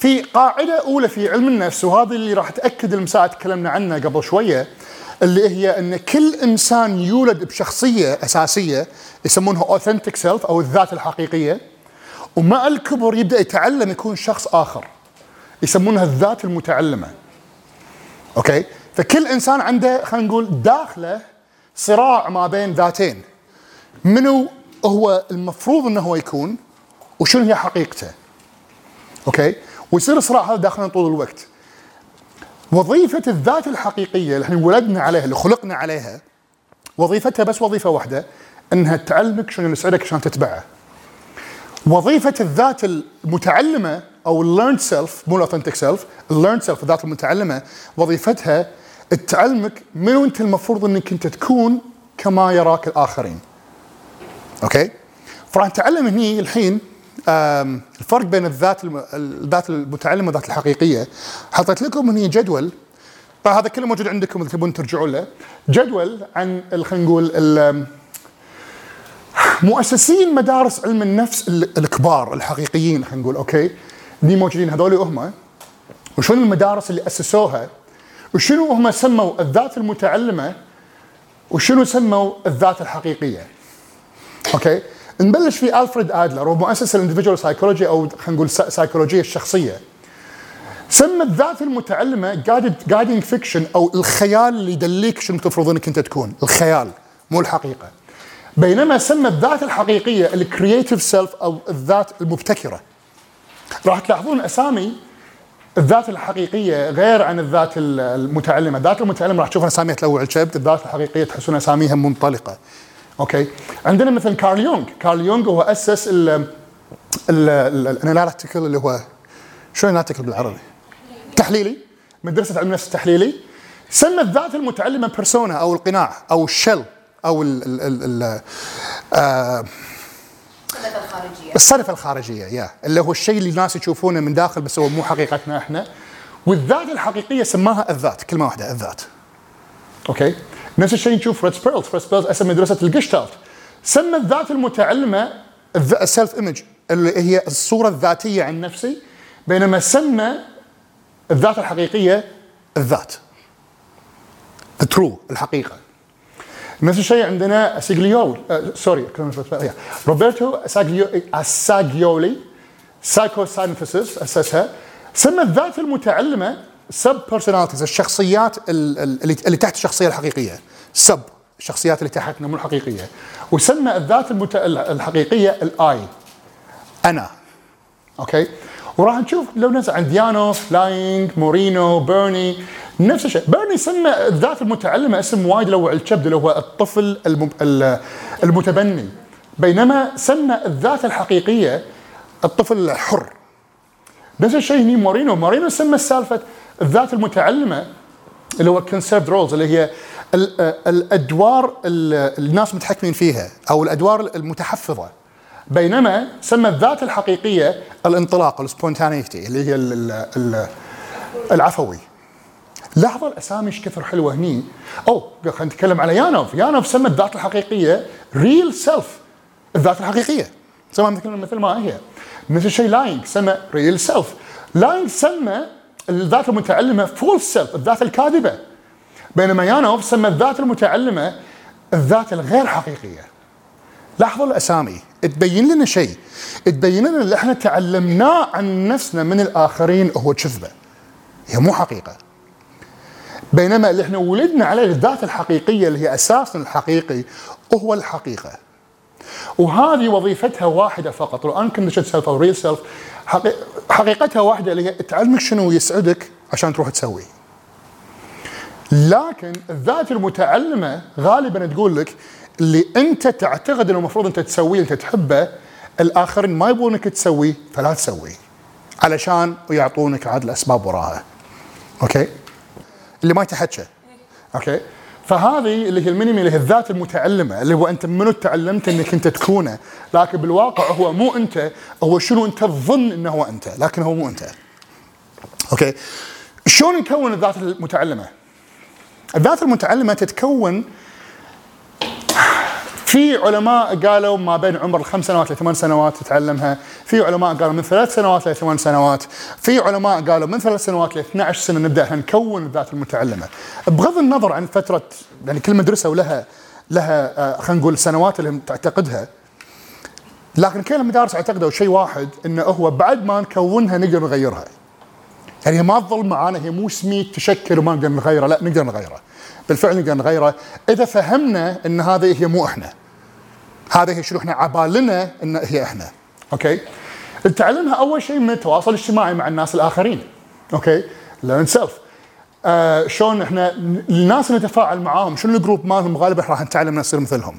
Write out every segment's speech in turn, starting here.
في قاعدة أولى في علم النفس وهذه اللي راح تأكد المسألة تكلمنا عنها قبل شوية اللي هي إن كل إنسان يولد بشخصية أساسية يسمونها authentic self أو الذات الحقيقية ومع الكبر يبدأ يتعلم يكون شخص آخر يسمونها الذات المتعلمة. okay؟ فكل إنسان عنده خلينا نقول داخله صراع ما بين ذاتين منو هو المفروض إنه هو يكون وشنو هي حقيقته. okay؟ ويصير الصراع هذا داخلنا طول الوقت وظيفة الذات الحقيقية اللي إحنا ولدنا عليها اللي خلقنا عليها وظيفتها بس وظيفة واحدة إنها تعلمك شنو يسعدك عشان تتبعه. وظيفة الذات المتعلمة أو ال learned self مو ال authentic self، ال learned self الذات المتعلمة وظيفتها تعلمك منو أنت المفروض إنك أنت تكون كما يراك الآخرين. okay؟ فراح نتعلم هني الحين الفرق بين الذات الذات المتعلمة والذات الحقيقية. حطيت لكم هنا جدول طبعا هذا كله موجود عندكم إذا تبون ترجعوا له. جدول عن خلينا نقول مؤسسين مدارس علم النفس الكبار الحقيقيين خلينا نقول okay؟ دي موجودين هذول هم. وشنو المدارس اللي أسسوها؟ وشنو هم سموا الذات المتعلمة؟ وشنو سموا الذات الحقيقية؟ okay؟ نبلش في ألفريد آدلر هو مؤسس ال individual psychology أو خلينا نقول سايكولوجيه الشخصية. سمى الذات المتعلمة guiding fiction أو الخيال اللي يدليك شنو تفرض إنك أنت تكون. الخيال مو الحقيقة. بينما سمى الذات الحقيقية ال creative self أو الذات المبتكرة. راح تلاحظون أسامي الذات الحقيقية غير عن الذات المتعلمة، الذات المتعلمة راح تشوفون أساميها تلوع الكبد، الذات الحقيقية تحسون أساميها منطلقة. okay عندنا مثلا كارل يونغ كارل يونغ هو أسس ال ال analytical اللي هو شو ال analytical بالعربي؟ تحليلي. مدرسة علم النفس التحليلي سمى الذات المتعلمة persona أو القناع أو ال shell أو ال ال ال آه الخارجية. الصدفة الخارجية يا اللي هو الشيء اللي الناس يشوفونه من داخل بس هو مو حقيقتنا إحنا. والذات الحقيقية سماها الذات كلمة واحدة الذات. okay نفس الشيء نشوف فريد سبيرلز فريد سبيرلز اسم مدرسة الجشتالت سمى الذات المتعلمة ال self image اللي هي الصورة الذاتية عن نفسي بينما سمى الذات الحقيقية الذات. ال true الحقيقة. نفس الشيء عندنا سيجليول sorry روبرتو اساجيولي psychosynthesis أسسها. سمى الذات المتعلمة sub personalities الشخصيات اللي, اللي تحت الشخصية الحقيقية. sub الشخصيات اللي تحتنا مو الحقيقية. وسمى الذات المت... الحقيقية ال I أنا. okay وراح نشوف لو نزل عند يانوف لاينج مورينو بيرني نفس الشيء. بيرني سمى الذات المتعلمة اسم وايد لوع الكبد اللي هو الطفل الم... المتبني. بينما سمى الذات الحقيقية الطفل الحر. نفس الشيء هني مورينو مورينو سمى السالفة الذات المتعلمة اللي هو conserved roles اللي هي الأدوار الناس متحكمين فيها أو الأدوار المتحفظة. بينما سمى الذات الحقيقية الانطلاق ال spontaneity اللي هي العفوي. لاحظوا الأسامي إيش كثر حلوة هني؟ أو خلينا نتكلم على يانوف. يانوف سمى الذات الحقيقية real self الذات الحقيقية. سمى مثل ما هي. نفس الشيء لاينج سمى real self لاينج سمى الذات المتعلمة false self الذات الكاذبة. بينما يانوف سمى الذات المتعلمة الذات الغير حقيقية. لاحظوا الأسامي. تبين لنا شيء. تبين لنا اللي إحنا تعلمناه عن نفسنا من الآخرين هو كذبة. هي مو حقيقة. بينما اللي إحنا ولدنا عليه الذات الحقيقية اللي هي اساسنا الحقيقي هو الحقيقة. وهذه وظيفتها واحدة فقط. ال unconditioned self أو real self حقيقتها واحدة اللي هي تعلمك شنو يسعدك عشان تروح تسوي. لكن الذات المتعلمة غالبا تقول لك اللي أنت تعتقد إنه المفروض أنت تسويه أنت تحبه الآخرين ما يبونك تسويه فلا تسويه علشان يعطونك عاد الاسباب وراها. okay؟ اللي ما يتحكى. okay؟ فهذه اللي هي ال mini me اللي هي الذات المتعلمة اللي هو أنت منو تعلمت إنك أنت تكونه. لكن بالواقع هو مو أنت هو شنو أنت تظن إنه هو أنت لكن هو مو أنت. okay؟ شلون نكون الذات المتعلمة؟ الذات المتعلمة تتكون في علماء قالوا ما بين عمر الخمس سنوات لثمان سنوات تتعلمها، في علماء قالوا من ثلاث سنوات لثمان سنوات، في علماء قالوا من ثلاث سنوات ل 12 سنة نبدأ نكون الذات المتعلمة. بغض النظر عن فترة يعني كل مدرسة ولها لها آه، خلينا نقول سنوات اللي تعتقدها لكن كل المدارس اعتقدوا شيء واحد انه هو بعد ما نكونها نقدر نغيرها. يعني ما تظل معانا هي مو سميت تشكل وما نقدر نغيره لا نقدر نغيره. بالفعل نقدر نغيره إذا فهمنا إن هذه هي مو إحنا. هذه هي شنو إحنا عبالنا إن هي إحنا. okay؟ نتعلمها أول شيء من التواصل الاجتماعي مع الناس الآخرين. okay؟ learned self. آه شلون إحنا الناس اللي نتفاعل معاهم شنو ال group مالهم غالبا راح نتعلم نصير مثلهم.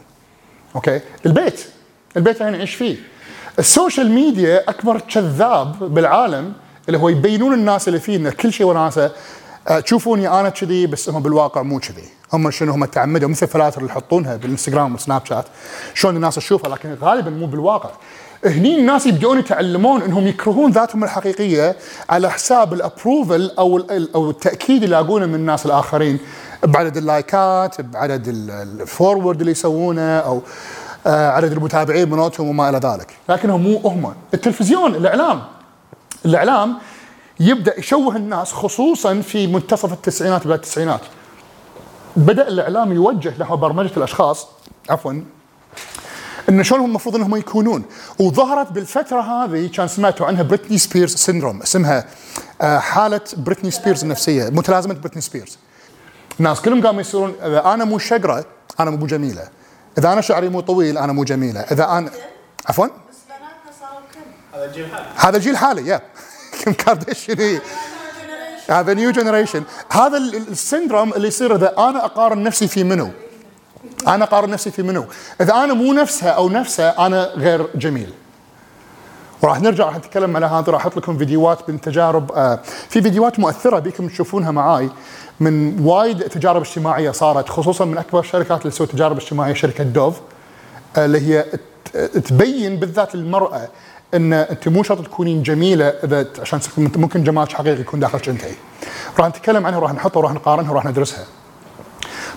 أوكي؟ البيت البيت اللي نعيش فيه. ال social media أكبر كذاب بالعالم اللي هو يبينون الناس اللي فيه إن كل شيء وناسه تشوفوني أنا كذي بس هم بالواقع مو كذي. هم شنو؟ هم تعمدوا. مثل الفلاتر اللي يحطونها بالإنستغرام والسناب شات. شلون الناس تشوفها لكن غالبا مو بالواقع. هني الناس يبدون يتعلمون إنهم يكرهون ذاتهم الحقيقية على حساب ال approval أو أو التأكيد اللي يلاقونه من الناس الآخرين. بعدد اللايكات بعدد ال- ال forward اللي يسوونه أو آه، عدد المتابعين منوتهم وما إلى ذلك. لكنهم مو هم. التلفزيون الإعلام. الإعلام يبدأ يشوه الناس خصوصا في منتصف التسعينات بدايه التسعينات. بدأ الإعلام يوجه نحو برمجة الأشخاص عفوا إن شلون هم المفروض إنهم يكونون. وظهرت بالفترة هذه كان سمعتوا عنها بريتني سبيرز syndrome اسمها آه، حالة بريتني سبيرز النفسية متلازمة بريتني سبيرز. الناس كلهم قاموا يصيرون إذا أنا مو شقرة أنا مو جميلة. إذا أنا شعري مو طويل أنا مو جميلة. إذا أنا عفوا. بس بناتنا صاروا كم؟ هذا الجيل حالي. هذا جيل حالي يا كيم كارديشيان هي هذا new generation هذا ال- ال- ال syndrome اللي يصير إذا أنا أقارن نفسي في منو؟ أنا أقارن نفسي في منو؟ إذا أنا مو نفسها أو نفسه أنا غير جميل. وراح نرجع راح نتكلم على هذا راح أحط لكم فيديوهات من تجارب آه في فيديوهات مؤثرة بيكم تشوفونها معاي من وايد تجارب اجتماعية صارت خصوصا من أكبر الشركات اللي تسوي تجارب اجتماعية شركة دوف آه، اللي هي تبين بالذات للمراه إن انت مو شرط تكونين جميلة إذا عشان ممكن جمالك حقيقي يكون داخلك انت راح نتكلم عنها وراح نحطها وراح نقارنها وراح ندرسها.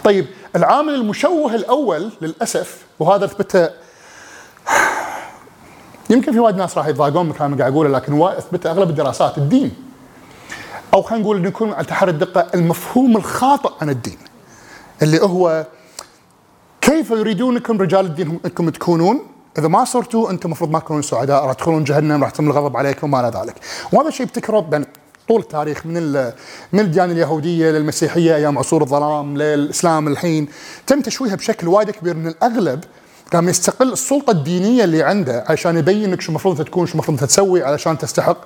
طيب العامل المشوه الأول للأسف وهذا اثبته يمكن في وايد ناس راح يتضايقون من اللي قاعد أقوله لكن اثبته أغلب الدراسات الدين. أو خلينا نقول نكون على تحري الدقة المفهوم الخاطئ عن الدين اللي هو كيف يريدونكم رجال الدين إنكم تكونون؟ إذا ما صرتوا أنتم المفروض ما تكونون سعداء راح تدخلون جهنم راح يتم الغضب عليكم وما إلى ذلك وهذا الشيء ابتكره يعني طول التاريخ من من الديانة اليهودية للمسيحية أيام عصور الظلام للإسلام الحين تم تشويهها بشكل وايد كبير من الأغلب قام يستقل السلطة الدينية اللي عنده عشان يبين لك شو المفروض تكون شو المفروض تسوي علشان تستحق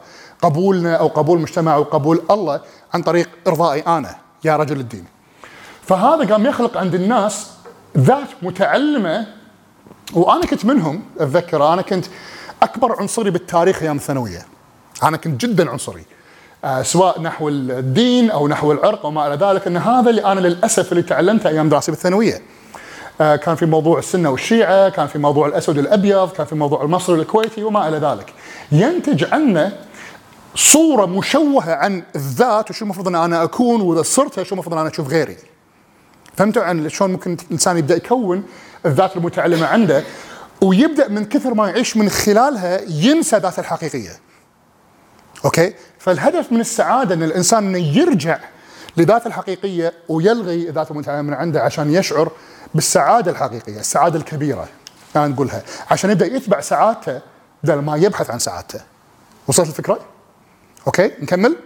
قبولنا أو قبول المجتمع أو قبول الله عن طريق إرضائي أنا يا رجل الدين. فهذا قام يخلق عند الناس ذات متعلمة وأنا كنت منهم أتذكر أنا كنت أكبر عنصري بالتاريخ أيام الثانوية. أنا كنت جدا عنصري. آه سواء نحو الدين أو نحو العرق أو ما إلى ذلك إن هذا اللي أنا للأسف اللي تعلمته أيام دراستي بالثانوية. آه كان في موضوع السنة والشيعة، كان في موضوع الأسود والأبيض، كان في موضوع المصري والكويتي وما إلى ذلك. ينتج عنه صورة مشوهة عن الذات وشو المفروض إن أنا أكون وإذا صرتها شو المفروض إن أنا أشوف غيري. فهمتوا عن شلون ممكن الانسان يبدأ يكون الذات المتعلمة عنده ويبدأ من كثر ما يعيش من خلالها ينسى ذاته الحقيقية. أوكي؟ فالهدف من السعادة إن الإنسان إنه يرجع لذاته الحقيقية ويلغي ذاته المتعلمة من عنده عشان يشعر بالسعادة الحقيقية، السعادة الكبيرة. أنا نقولها عشان يبدأ يتبع سعادته بدل ما يبحث عن سعادته. وصلت الفكرة؟ أوكي؟ نكمل؟